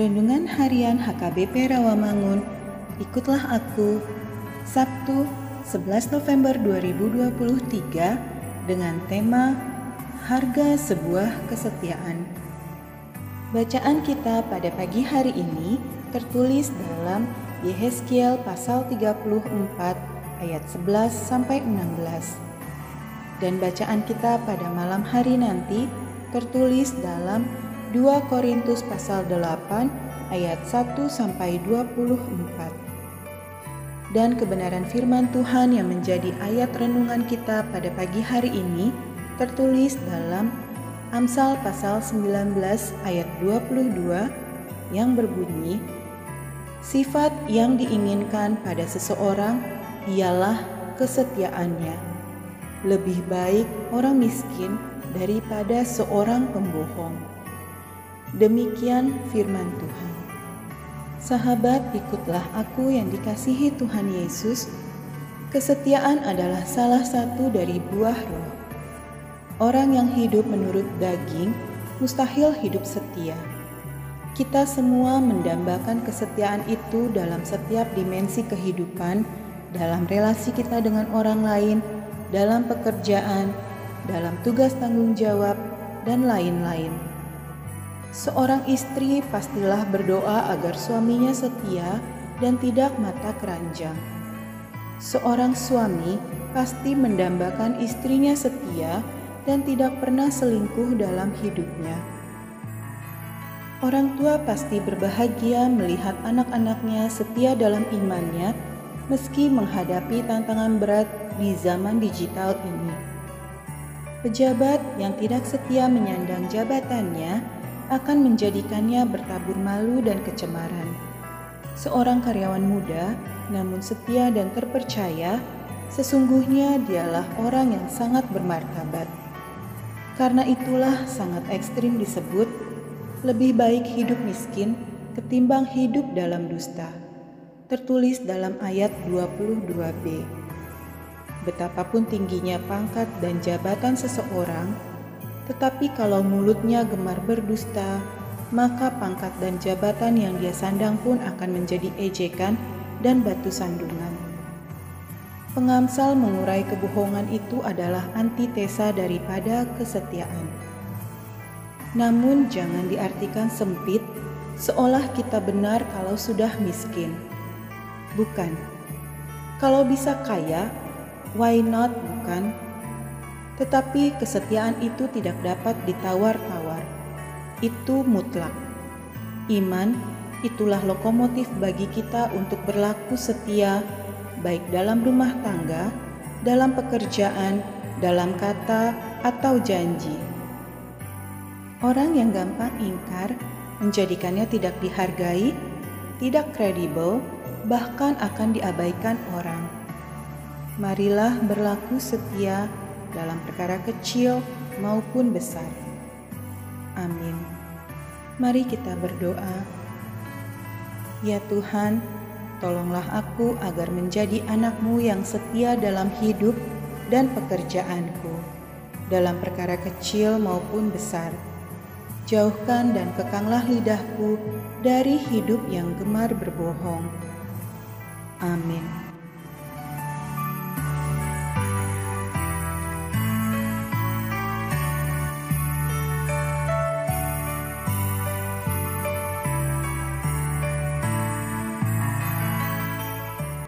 Renungan Harian HKBP Rawamangun, ikutlah aku, Sabtu 11 November 2023 dengan tema Harga Sebuah Kesetiaan. Bacaan kita pada pagi hari ini tertulis dalam Yehezkiel pasal 34 ayat 11 sampai 16. Dan bacaan kita pada malam hari nanti tertulis dalam 2 Korintus pasal 8 ayat 1 sampai 24. Dan kebenaran firman Tuhan yang menjadi ayat renungan kita pada pagi hari ini tertulis dalam Amsal pasal 19 ayat 22 yang berbunyi Sifat yang diinginkan pada seseorang ialah kesetiaannya. Lebih baik orang miskin daripada seorang pembohong. Demikian firman Tuhan. Sahabat, ikutlah aku yang dikasihi Tuhan Yesus. Kesetiaan adalah salah satu dari buah roh. Orang yang hidup menurut daging mustahil hidup setia. Kita semua mendambakan kesetiaan itu dalam setiap dimensi kehidupan, dalam relasi kita dengan orang lain, dalam pekerjaan, dalam tugas tanggung jawab, dan lain-lain. Seorang istri pastilah berdoa agar suaminya setia dan tidak mata keranjang. Seorang suami pasti mendambakan istrinya setia dan tidak pernah selingkuh dalam hidupnya. Orang tua pasti berbahagia melihat anak-anaknya setia dalam imannya, meski menghadapi tantangan berat di zaman digital ini. Pejabat yang tidak setia menyandang jabatannya akan menjadikannya bertabur malu dan kecemaran. Seorang karyawan muda, namun setia dan terpercaya, sesungguhnya dialah orang yang sangat bermartabat. Karena itulah sangat ekstrim disebut, lebih baik hidup miskin ketimbang hidup dalam dusta. Tertulis dalam ayat 22b. Betapapun tingginya pangkat dan jabatan seseorang, tetapi kalau mulutnya gemar berdusta, maka pangkat dan jabatan yang dia sandang pun akan menjadi ejekan dan batu sandungan. Pengamsal mengurai kebohongan itu adalah antitesa daripada kesetiaan. Namun jangan diartikan sempit seolah kita benar kalau sudah miskin. Bukan. Kalau bisa kaya, why not bukan? Tetapi kesetiaan itu tidak dapat ditawar-tawar. Itu mutlak. Iman itulah lokomotif bagi kita untuk berlaku setia, baik dalam rumah tangga, dalam pekerjaan, dalam kata, atau janji. Orang yang gampang ingkar menjadikannya tidak dihargai, tidak kredibel, bahkan akan diabaikan orang. Marilah berlaku setia dalam perkara kecil maupun besar. Amin. Mari kita berdoa. Ya Tuhan, tolonglah aku agar menjadi anakmu yang setia dalam hidup dan pekerjaanku, dalam perkara kecil maupun besar. Jauhkan dan kekanglah lidahku dari hidup yang gemar berbohong. Amin.